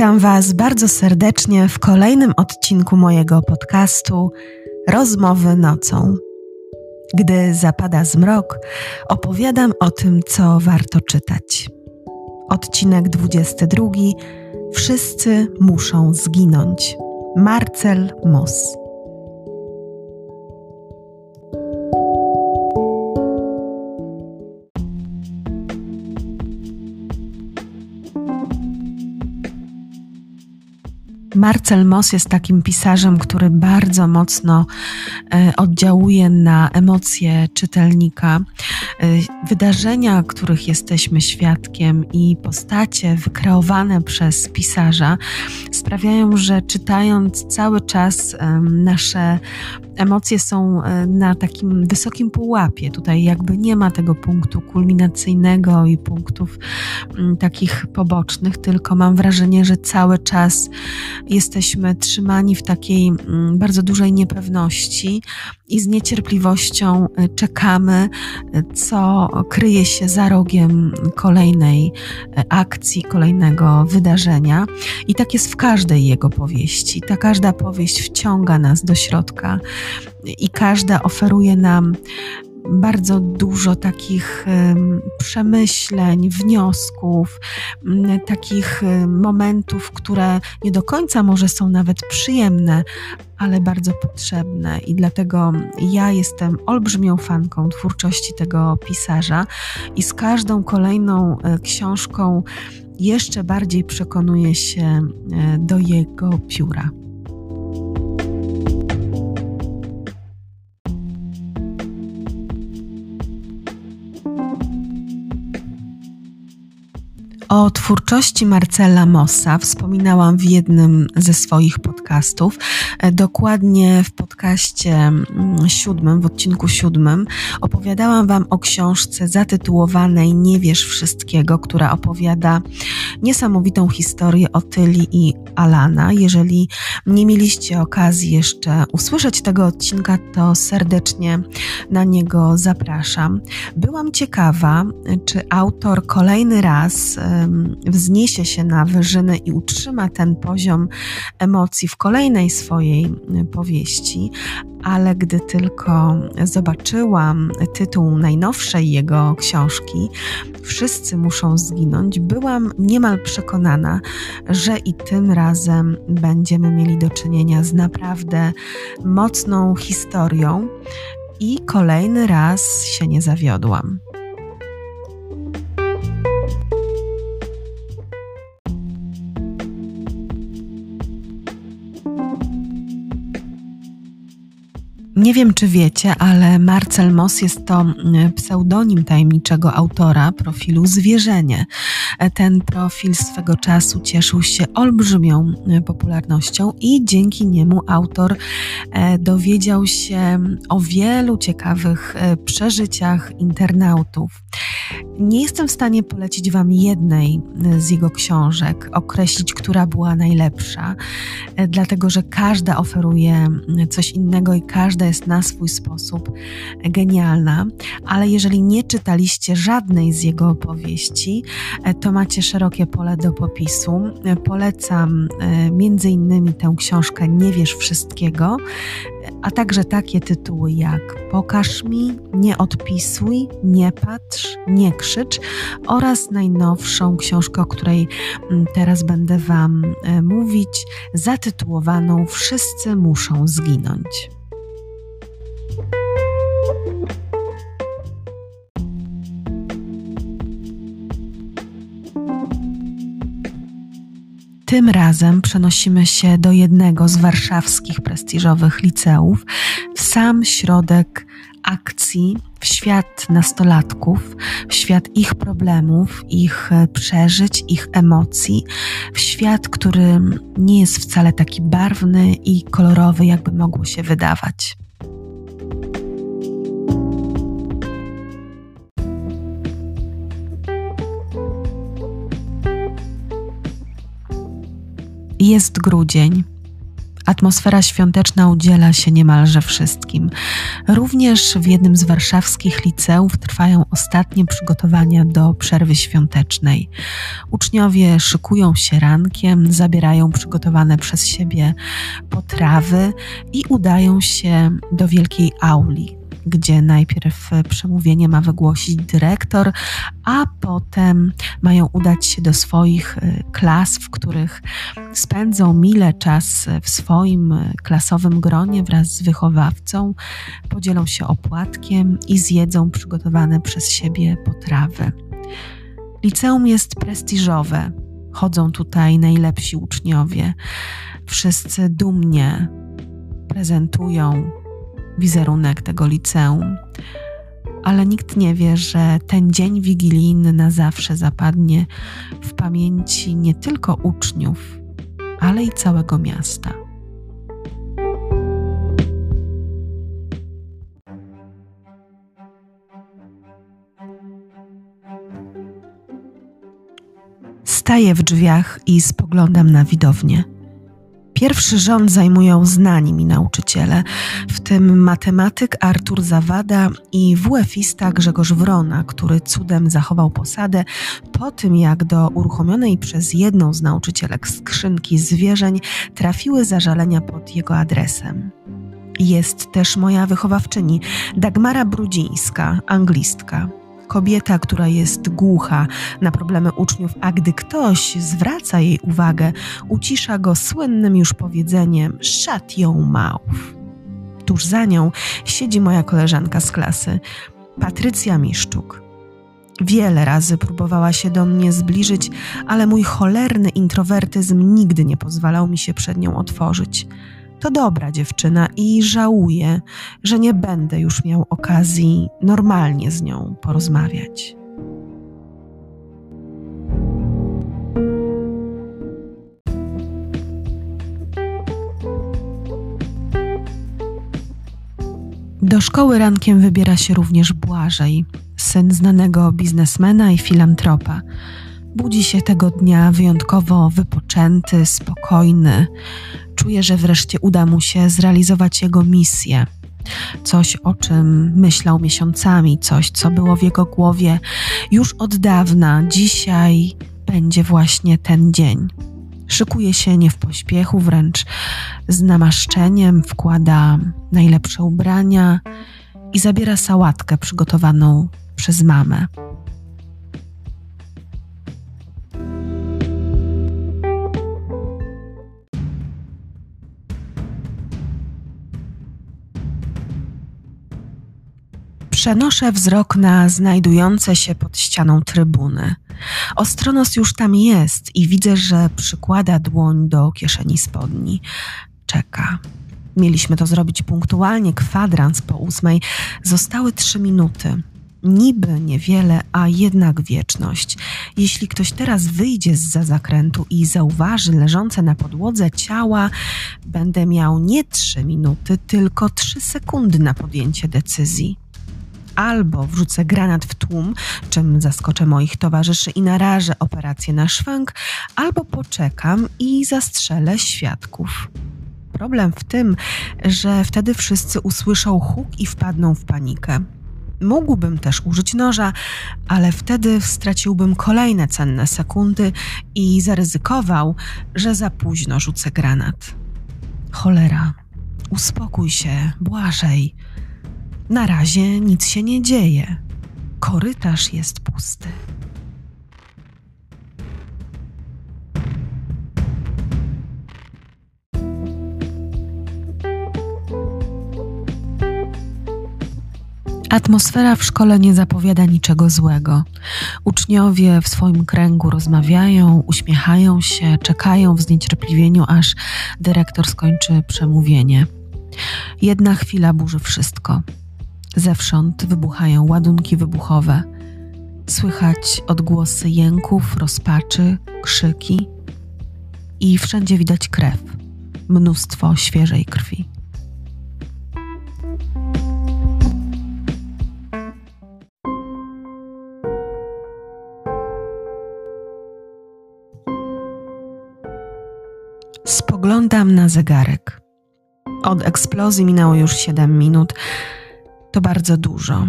Witam Was bardzo serdecznie w kolejnym odcinku mojego podcastu Rozmowy nocą. Gdy zapada zmrok, opowiadam o tym, co warto czytać. Odcinek 22. Wszyscy muszą zginąć. Marcel Moss. Marcel Moss jest takim pisarzem, który bardzo mocno e, oddziałuje na emocje czytelnika. E, wydarzenia, których jesteśmy świadkiem i postacie wykreowane przez pisarza sprawiają, że czytając cały czas nasze emocje są e, na takim wysokim pułapie. Tutaj jakby nie ma tego punktu kulminacyjnego i punktów takich pobocznych, tylko mam wrażenie, że cały czas jesteśmy trzymani w takiej bardzo dużej niepewności i z niecierpliwością e, czekamy, e, co kryje się za rogiem kolejnej akcji, kolejnego wydarzenia. I tak jest w każdej jego powieści. Ta każda powieść wciąga nas do środka i każda oferuje nam bardzo dużo takich przemyśleń, wniosków, takich momentów, które nie do końca może są nawet przyjemne, ale bardzo potrzebne. I dlatego ja jestem olbrzymią fanką twórczości tego pisarza i z każdą kolejną e, książką jeszcze bardziej przekonuję się e, do jego pióra. O twórczości Marcela Mossa wspominałam w jednym ze swoich podcastów, e, dokładnie w podcaście mm, siódmym, w odcinku siódmym, opowiadałam Wam o książce zatytułowanej Nie wiesz wszystkiego, która opowiada niesamowitą historię Otyli i Alana. Jeżeli nie mieliście okazji jeszcze usłyszeć tego odcinka, to serdecznie na niego zapraszam. Byłam ciekawa, czy autor kolejny raz wzniesie się na wyżyny i utrzyma ten poziom emocji w kolejnej swojej powieści, ale gdy tylko zobaczyłam tytuł najnowszej jego książki, Wszyscy muszą zginąć, byłam niemal przekonana, że i tym razem będziemy mieli do czynienia z naprawdę mocną historią, i kolejny raz się nie zawiodłam. Nie wiem, czy wiecie, ale Marcel Moss jest to mm, pseudonim tajemniczego autora profilu Zwierzenie. Ten profil swego czasu cieszył się olbrzymią e, popularnością i dzięki niemu autor e, dowiedział się o wielu ciekawych e, przeżyciach internautów. Nie jestem w stanie polecić Wam jednej z jego książek, określić, która była najlepsza, dlatego że każda oferuje coś innego i każda jest na swój sposób genialna. Ale jeżeli nie czytaliście żadnej z jego opowieści, to macie szerokie pole do popisu. Polecam e, między innymi tę książkę Nie wiesz wszystkiego, a także takie tytuły jak Pokaż mi, nie odpisuj, nie patrz, nie krzycz oraz najnowszą książkę, o której mm, teraz będę Wam e, mówić, zatytułowaną Wszyscy muszą zginąć. Tym razem przenosimy się do jednego z warszawskich prestiżowych liceów, w sam środek akcji, w świat nastolatków, w świat ich problemów, ich przeżyć, ich emocji, w świat, który nie jest wcale taki barwny i kolorowy, jakby mogło się wydawać. Jest grudzień, Atmosfera świąteczna udziela się niemalże wszystkim. Również w jednym z warszawskich liceów trwają ostatnie przygotowania do przerwy świątecznej. Uczniowie szykują się rankiem, zabierają przygotowane przez siebie potrawy i udają się do wielkiej auli, gdzie najpierw przemówienie ma wygłosić dyrektor, a potem mają udać się do swoich y, klas, w których spędzą mile czas w swoim klasowym gronie wraz z wychowawcą, podzielą się opłatkiem i zjedzą przygotowane przez siebie potrawy. Liceum jest prestiżowe. Chodzą tutaj najlepsi uczniowie. Wszyscy dumnie prezentują wizerunek tego liceum, ale nikt nie wie, że ten dzień wigilijny na zawsze zapadnie w pamięci nie tylko uczniów, ale i całego miasta. Staję w drzwiach i spoglądam na widownię. Pierwszy rząd zajmują znani mi nauczyciele, w tym matematyk Artur Zawada i WF-ista Grzegorz Wrona, który cudem zachował posadę po tym, jak do uruchomionej przez jedną z nauczycielek skrzynki zwierzeń trafiły zażalenia pod jego adresem. Jest też moja wychowawczyni, Dagmara Brudzińska, anglistka kobieta, która jest głucha na problemy uczniów, a gdy ktoś zwraca jej uwagę, ucisza go słynnym już powiedzeniem shut your mouth. Tuż za nią siedzi moja koleżanka z klasy, Patrycja Miszczuk. Wiele razy próbowała się do mnie zbliżyć, ale mój cholerny introwertyzm nigdy nie pozwalał mi się przed nią otworzyć. To dobra dziewczyna i żałuję, że nie będę już miał okazji normalnie z nią porozmawiać. Do szkoły rankiem wybiera się również Błażej, syn znanego biznesmena i filantropa. Budzi się tego dnia wyjątkowo wypoczęty, spokojny. Czuje, że wreszcie uda mu się zrealizować jego misję. Coś, o czym myślał miesiącami, coś, co było w jego głowie już od dawna. Dzisiaj będzie właśnie ten dzień. Szykuje się nie w pośpiechu, wręcz z namaszczeniem, wkłada najlepsze ubrania i zabiera sałatkę przygotowaną przez mamę. Przenoszę wzrok na znajdujące się pod ścianą trybuny. Ostronos już tam jest i widzę, że przykłada dłoń do kieszeni spodni. Czeka. Mieliśmy to zrobić punktualnie, kwadrans po ósmej. Zostały trzy minuty. Niby niewiele, a jednak wieczność. Jeśli ktoś teraz wyjdzie z za zakrętu i zauważy leżące na podłodze ciała, będę miał nie trzy minuty, tylko trzy sekundy na podjęcie decyzji albo wrzucę granat w tłum, czym zaskoczę moich towarzyszy i narażę operację na szwank, albo poczekam i zastrzelę świadków. Problem w tym, że wtedy wszyscy usłyszą huk i wpadną w panikę. Mógłbym też użyć noża, ale wtedy straciłbym kolejne cenne sekundy i zaryzykował, że za późno rzucę granat. Cholera, uspokój się, błażej. Na razie nic się nie dzieje. Korytarz jest pusty. Atmosfera w szkole nie zapowiada niczego złego. Uczniowie w swoim kręgu rozmawiają, uśmiechają się, czekają w zniecierpliwieniu, aż dyrektor skończy przemówienie. Jedna chwila burzy wszystko. Zewsząd wybuchają ładunki wybuchowe. Słychać odgłosy jęków, rozpaczy, krzyki i wszędzie widać krew, mnóstwo świeżej krwi. Spoglądam na zegarek. Od eksplozji minęło już 7 minut. To bardzo dużo.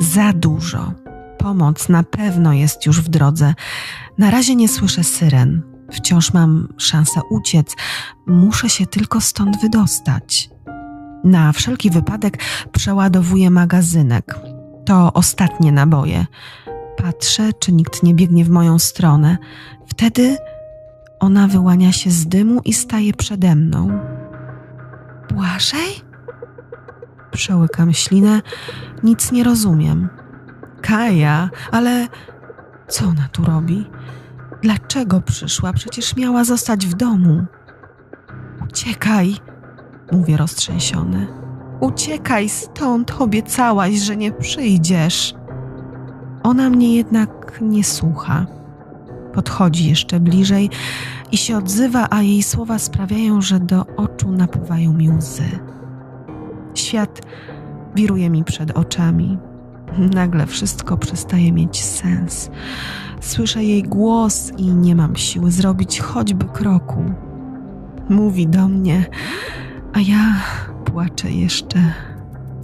Za dużo. Pomoc na pewno jest już w drodze. Na razie nie słyszę syren. Wciąż mam szansę uciec. Muszę się tylko stąd wydostać. Na wszelki wypadek przeładowuję magazynek. To ostatnie naboje. Patrzę, czy nikt nie biegnie w moją stronę. Wtedy ona wyłania się z dymu i staje przede mną. Błażej? Przełykam ślinę, nic nie rozumiem. Kaja, ale co ona tu robi? Dlaczego przyszła? Przecież miała zostać w domu. Uciekaj, mówię roztrzęsiony. Uciekaj stąd, obiecałaś, że nie przyjdziesz. Ona mnie jednak nie słucha. Podchodzi jeszcze bliżej i się odzywa, a jej słowa sprawiają, że do oczu napływają mi łzy. Świat wiruje mi przed oczami. Nagle wszystko przestaje mieć sens. Słyszę jej głos i nie mam siły zrobić choćby kroku. Mówi do mnie, a ja płaczę jeszcze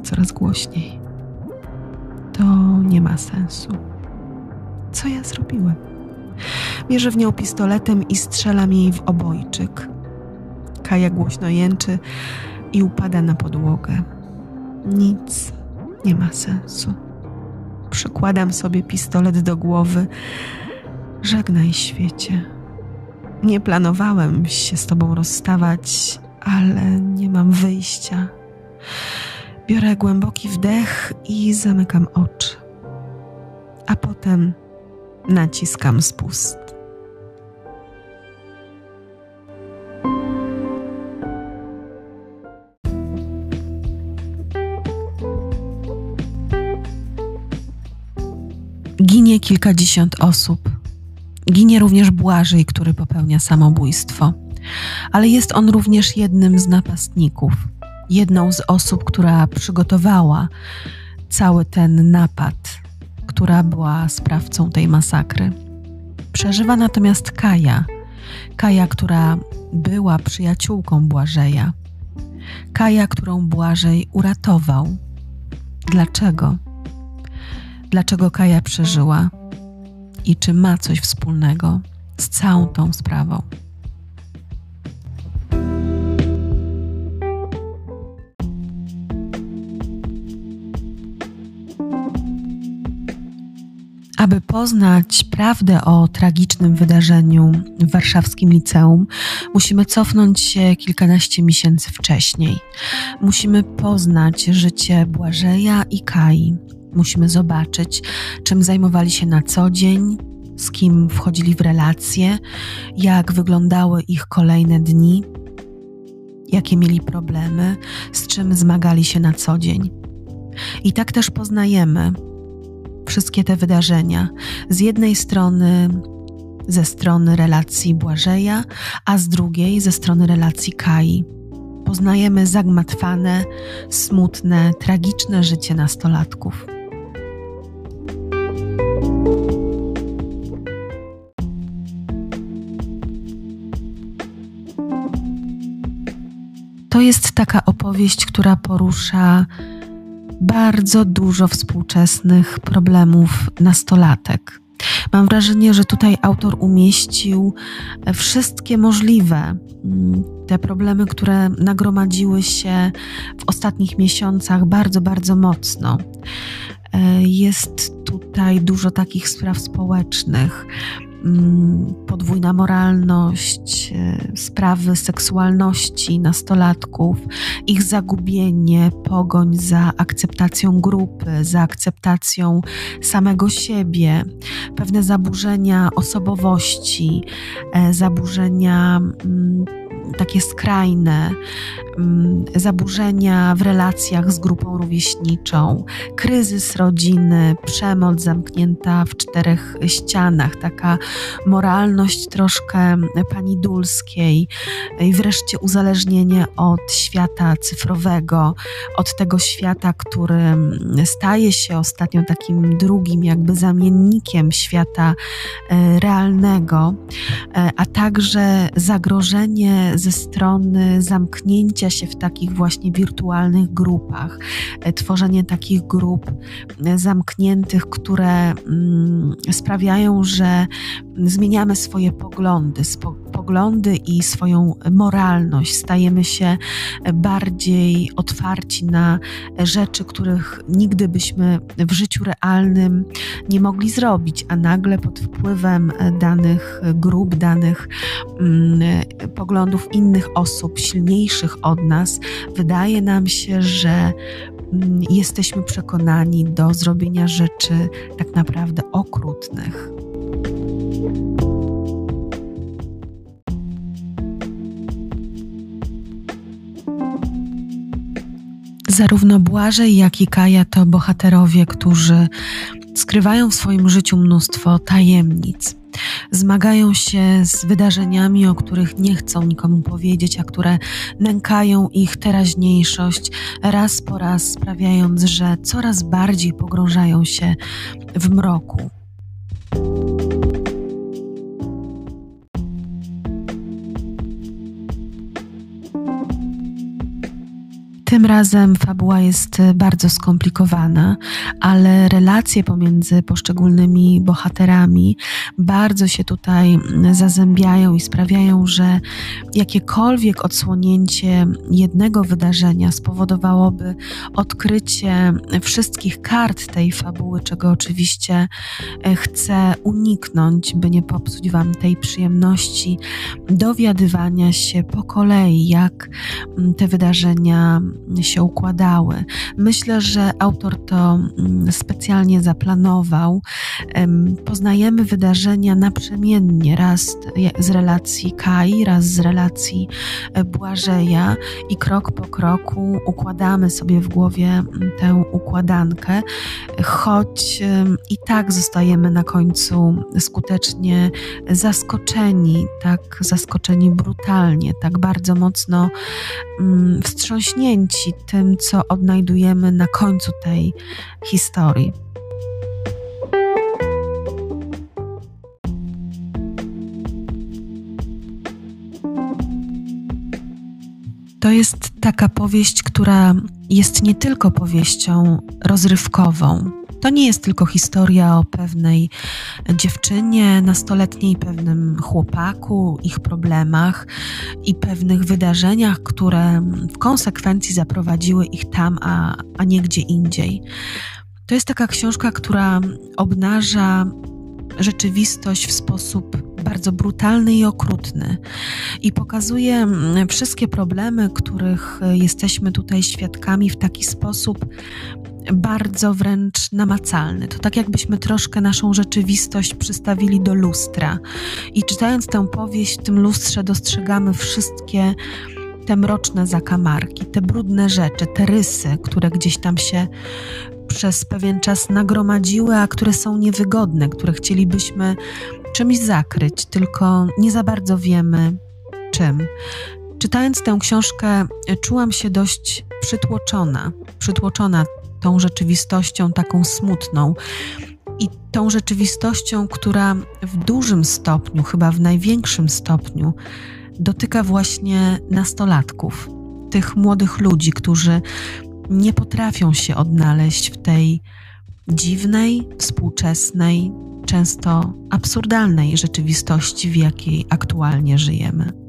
coraz głośniej. To nie ma sensu. Co ja zrobiłem? Mierzę w nią pistoletem i strzelam jej w obojczyk. Kaja głośno jęczy i upada na podłogę. Nic nie ma sensu. Przykładam sobie pistolet do głowy. Żegnaj świecie. Nie planowałem się z tobą rozstawać, ale nie mam wyjścia. Biorę głęboki wdech i zamykam oczy. A potem naciskam spust. Kilkadziesiąt osób. Ginie również Błażej, który popełnia samobójstwo. Ale jest on również jednym z napastników, jedną z osób, która przygotowała cały ten napad, która była sprawcą tej masakry. Przeżywa natomiast Kaja, Kaja, która była przyjaciółką Błażeja. Kaja, którą Błażej uratował. Dlaczego? Dlaczego Kaja przeżyła i czy ma coś wspólnego z całą tą sprawą? Aby poznać prawdę o tragicznym wydarzeniu w warszawskim liceum, musimy cofnąć się kilkanaście miesięcy wcześniej. Musimy poznać życie Błażeja i Kai. Musimy zobaczyć, czym zajmowali się na co dzień, z kim wchodzili w relacje, jak wyglądały ich kolejne dni, jakie mieli problemy, z czym zmagali się na co dzień. I tak też poznajemy wszystkie te wydarzenia. Z jednej strony ze strony relacji Błażeja, a z drugiej ze strony relacji Kai. Poznajemy zagmatwane, smutne, tragiczne życie nastolatków. To jest taka opowieść, która porusza bardzo dużo współczesnych problemów nastolatek. Mam wrażenie, że tutaj autor umieścił wszystkie możliwe mm, te problemy, które nagromadziły się w ostatnich miesiącach bardzo, bardzo mocno. E, jest tutaj dużo takich spraw społecznych, podwójna moralność, e, sprawy seksualności nastolatków, ich zagubienie, pogoń za akceptacją grupy, za akceptacją samego siebie, pewne zaburzenia osobowości, e, zaburzenia mm, takie skrajne, mm, zaburzenia w relacjach z grupą rówieśniczą, kryzys rodziny, przemoc zamknięta w czterech ścianach, taka moralność troszkę pani Dulskiej i wreszcie uzależnienie od świata cyfrowego, od tego świata, który staje się ostatnio takim drugim jakby zamiennikiem świata e, realnego, e, a także zagrożenie ze strony zamknięcia się w takich właśnie wirtualnych grupach, e, tworzenie takich grup e, zamkniętych, które mm, sprawiają, że zmieniamy swoje poglądy, poglądy i swoją moralność, stajemy się bardziej otwarci na rzeczy, których nigdy byśmy w życiu realnym nie mogli zrobić, a nagle pod wpływem danych grup, danych mm, poglądów innych osób, silniejszych od nas, wydaje nam się, że mm, jesteśmy przekonani do zrobienia rzeczy tak naprawdę okrutnych. Zarówno Błażej, jak i Kaja to bohaterowie, którzy skrywają w swoim życiu mnóstwo tajemnic. Zmagają się z wydarzeniami, o których nie chcą nikomu powiedzieć, a które nękają ich teraźniejszość, raz po raz sprawiając, że coraz bardziej pogrążają się w mroku. Tym razem fabuła jest bardzo skomplikowana, ale relacje pomiędzy poszczególnymi bohaterami bardzo się tutaj zazębiają i sprawiają, że jakiekolwiek odsłonięcie jednego wydarzenia spowodowałoby odkrycie wszystkich kart tej fabuły, czego oczywiście e, chcę uniknąć, by nie popsuć Wam tej przyjemności dowiadywania się po kolei, jak te wydarzenia się układały. Myślę, że autor to mm, specjalnie zaplanował. Poznajemy wydarzenia naprzemiennie, raz z relacji Kai, raz z relacji e, Błażeja i krok po kroku układamy sobie w głowie mm, tę układankę, choć i tak zostajemy na końcu skutecznie zaskoczeni, tak zaskoczeni brutalnie, tak bardzo mocno mm, wstrząśnięci tym, co odnajdujemy na końcu tej historii. To jest taka powieść, która jest nie tylko powieścią rozrywkową, to nie jest tylko historia o pewnej dziewczynie nastoletniej, pewnym chłopaku, ich problemach i pewnych wydarzeniach, które w konsekwencji zaprowadziły ich tam, a, a nie gdzie indziej. To jest taka książka, która obnaża rzeczywistość w sposób bardzo brutalny i okrutny i pokazuje wszystkie problemy, których jesteśmy tutaj świadkami w taki sposób bardzo wręcz namacalny. To tak jakbyśmy troszkę naszą rzeczywistość przystawili do lustra i czytając tę powieść w tym lustrze dostrzegamy wszystkie te mroczne zakamarki, te brudne rzeczy, te rysy, które gdzieś tam się przez pewien czas nagromadziły, a które są niewygodne, które chcielibyśmy czymś zakryć, tylko nie za bardzo wiemy czym. Czytając tę książkę, czułam się dość przytłoczona, przytłoczona tą rzeczywistością taką smutną i tą rzeczywistością, która w dużym stopniu, chyba w największym stopniu, dotyka właśnie nastolatków, tych młodych ludzi, którzy nie potrafią się odnaleźć w tej dziwnej, współczesnej, często absurdalnej rzeczywistości, w jakiej aktualnie żyjemy.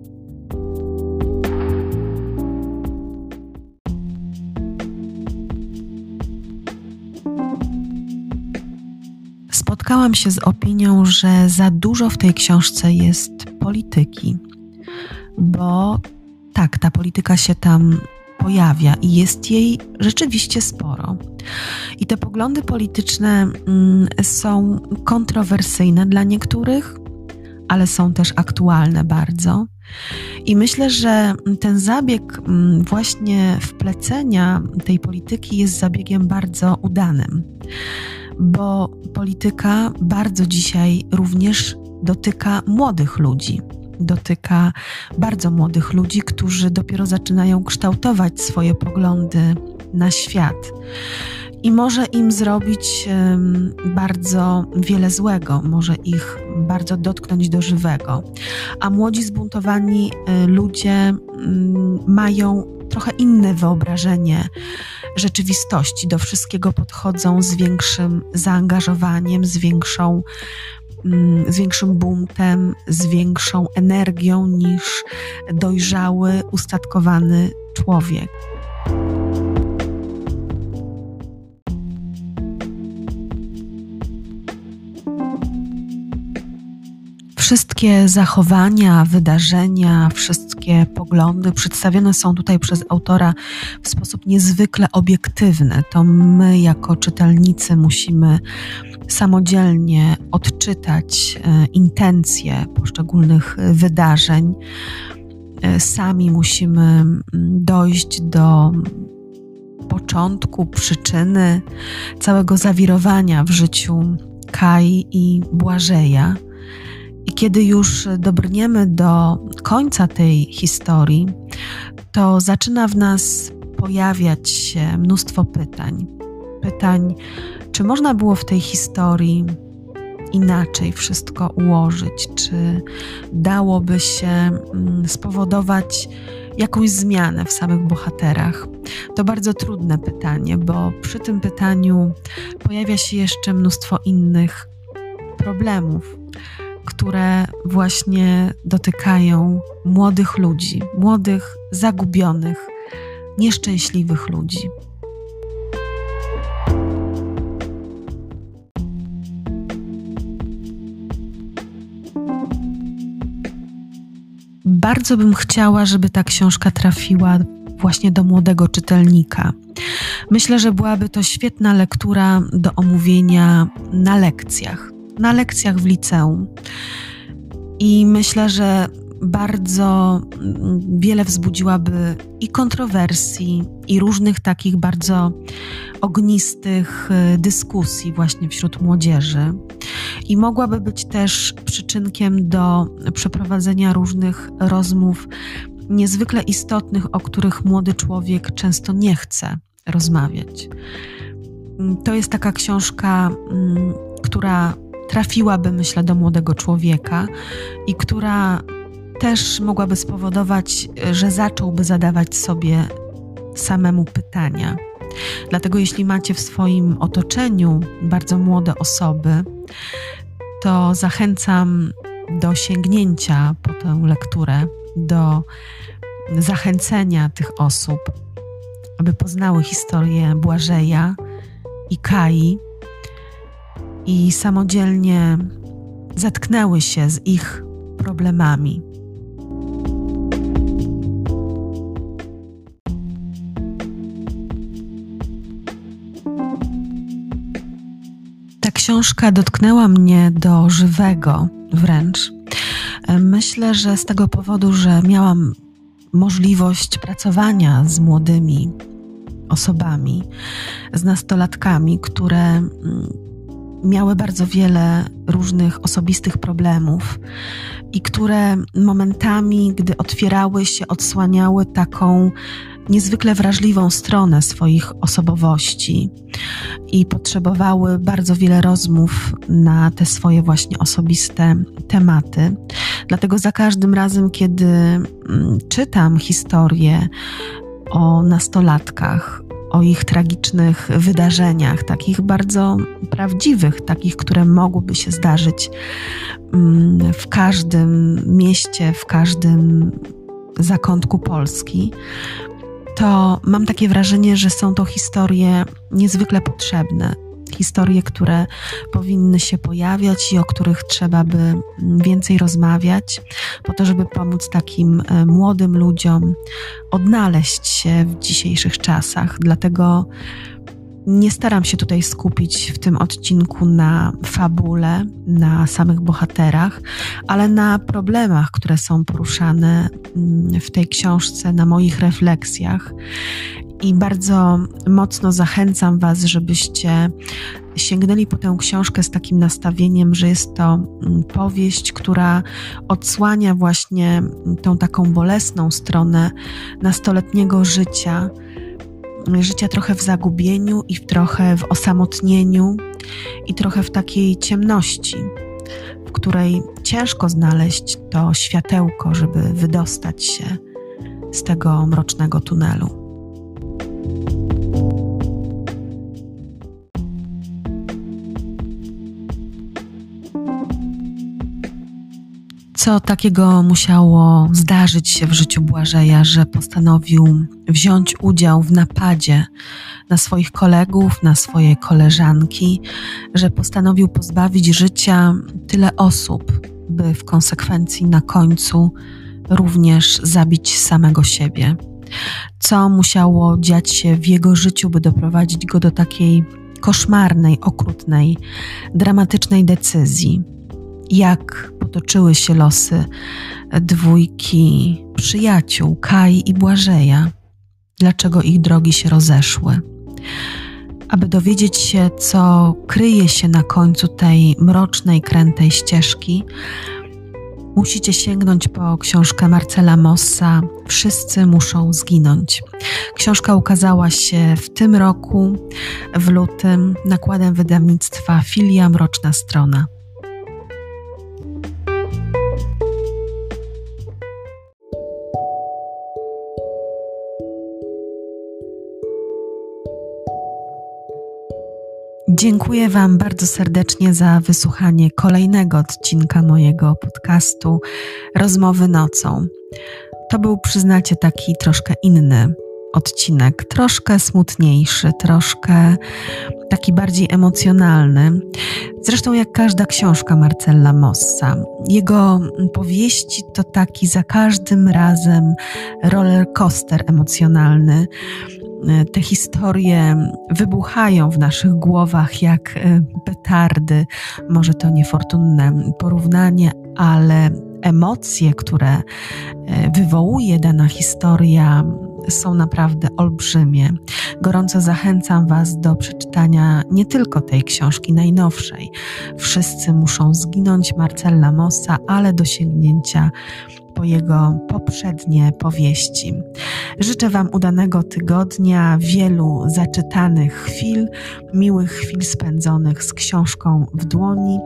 Spotkałam się z opinią, że za dużo w tej książce jest polityki, bo tak, ta polityka się tam pojawia i jest jej rzeczywiście sporo. I te poglądy polityczne mm, są kontrowersyjne dla niektórych, ale są też aktualne bardzo. I myślę, że ten zabieg mm, właśnie wplecenia tej polityki jest zabiegiem bardzo udanym bo polityka bardzo dzisiaj również dotyka młodych ludzi. Dotyka bardzo młodych ludzi, którzy dopiero zaczynają kształtować swoje poglądy na świat. i może im zrobić bardzo wiele złego, może ich bardzo dotknąć do żywego. A młodzi zbuntowani y, ludzie mm, mają trochę inne wyobrażenie rzeczywistości. Do wszystkiego podchodzą z większym zaangażowaniem, z większą mm, z większym buntem, z większą energią niż dojrzały, ustatkowany człowiek. Wszystkie zachowania, wydarzenia, wszystkie poglądy przedstawione są tutaj przez autora w sposób niezwykle obiektywny. To my, jako czytelnicy, musimy samodzielnie odczytać e, intencje poszczególnych wydarzeń. E, sami musimy mm, dojść do początku, przyczyny całego zawirowania w życiu Kai i Błażeja. I kiedy już dobrniemy do końca tej historii, to zaczyna w nas pojawiać się mnóstwo pytań. Pytań, czy można było w tej historii inaczej wszystko ułożyć, czy dałoby się mm, spowodować jakąś zmianę w samych bohaterach? To bardzo trudne pytanie, bo przy tym pytaniu pojawia się jeszcze mnóstwo innych problemów, które właśnie dotykają młodych ludzi, młodych, zagubionych, nieszczęśliwych ludzi. Bardzo bym chciała, żeby ta książka trafiła właśnie do młodego czytelnika. Myślę, że byłaby to świetna lektura do omówienia na lekcjach na lekcjach w liceum. I myślę, że bardzo wiele wzbudziłaby i kontrowersji, i różnych takich bardzo ognistych y, dyskusji właśnie wśród młodzieży. I mogłaby być też przyczynkiem do przeprowadzenia różnych rozmów niezwykle istotnych, o których młody człowiek często nie chce rozmawiać. To jest taka książka, mm, która trafiłaby, myślę, do młodego człowieka i która też mogłaby spowodować, że zacząłby zadawać sobie samemu pytania. Dlatego, jeśli macie w swoim otoczeniu bardzo młode osoby, to zachęcam do sięgnięcia po tę lekturę, do zachęcenia tych osób, aby poznały historię Błażeja i Kai, i samodzielnie zatknęły się z ich problemami. Ta książka dotknęła mnie do żywego wręcz. Myślę, że z tego powodu, że miałam możliwość pracowania z młodymi osobami, z nastolatkami, które mm, miały bardzo wiele różnych osobistych problemów i które momentami, gdy otwierały się, odsłaniały taką niezwykle wrażliwą stronę swoich osobowości i potrzebowały bardzo wiele rozmów na te swoje właśnie osobiste tematy. Dlatego za każdym razem, kiedy mm, czytam historię o nastolatkach, o ich tragicznych wydarzeniach, takich bardzo prawdziwych, takich, które mogłyby się zdarzyć mm, w każdym mieście, w każdym zakątku Polski, to mam takie wrażenie, że są to historie niezwykle potrzebne historie, które powinny się pojawiać i o których trzeba by więcej rozmawiać, po to, żeby pomóc takim e, młodym ludziom odnaleźć się w dzisiejszych czasach. Dlatego nie staram się tutaj skupić w tym odcinku na fabule, na samych bohaterach, ale na problemach, które są poruszane mm, w tej książce, na moich refleksjach i bardzo mocno zachęcam Was, żebyście sięgnęli po tę książkę z takim nastawieniem, że jest to mm, powieść, która odsłania właśnie tą taką bolesną stronę nastoletniego życia życia trochę w zagubieniu i trochę w osamotnieniu i trochę w takiej ciemności, w której ciężko znaleźć to światełko, żeby wydostać się z tego mrocznego tunelu. Co takiego musiało zdarzyć się w życiu Błażeja, że postanowił wziąć udział w napadzie na swoich kolegów, na swoje koleżanki, że postanowił pozbawić życia tyle osób, by w konsekwencji na końcu również zabić samego siebie? Co musiało dziać się w jego życiu, by doprowadzić go do takiej koszmarnej, okrutnej, dramatycznej decyzji? Jak potoczyły się losy dwójki przyjaciół, Kai i Błażeja, dlaczego ich drogi się rozeszły. Aby dowiedzieć się, co kryje się na końcu tej mrocznej, krętej ścieżki, musicie sięgnąć po książkę Marcela Mossa Wszyscy muszą zginąć. Książka ukazała się w tym roku, w lutym, nakładem wydawnictwa Filia Mroczna Strona. Dziękuję Wam bardzo serdecznie za wysłuchanie kolejnego odcinka mojego podcastu Rozmowy nocą. To był, przyznacie, taki troszkę inny odcinek, troszkę smutniejszy, troszkę taki bardziej emocjonalny. Zresztą jak każda książka Marcella Mossa. Jego powieści to taki za każdym razem roller coaster emocjonalny te historie wybuchają w naszych głowach jak e, petardy. Może to niefortunne porównanie, ale emocje, które e, wywołuje dana historia, są naprawdę olbrzymie. Gorąco zachęcam Was do przeczytania nie tylko tej książki najnowszej. Wszyscy muszą zginąć Marcella Mossa, ale do sięgnięcia po jego poprzednie powieści. Życzę Wam udanego tygodnia, wielu zaczytanych chwil, miłych chwil spędzonych z książką w dłoni,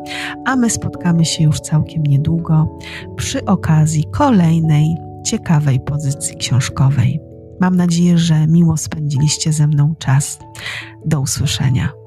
a my spotkamy się już całkiem niedługo przy okazji kolejnej ciekawej pozycji książkowej. Mam nadzieję, że miło spędziliście ze mną czas. Do usłyszenia.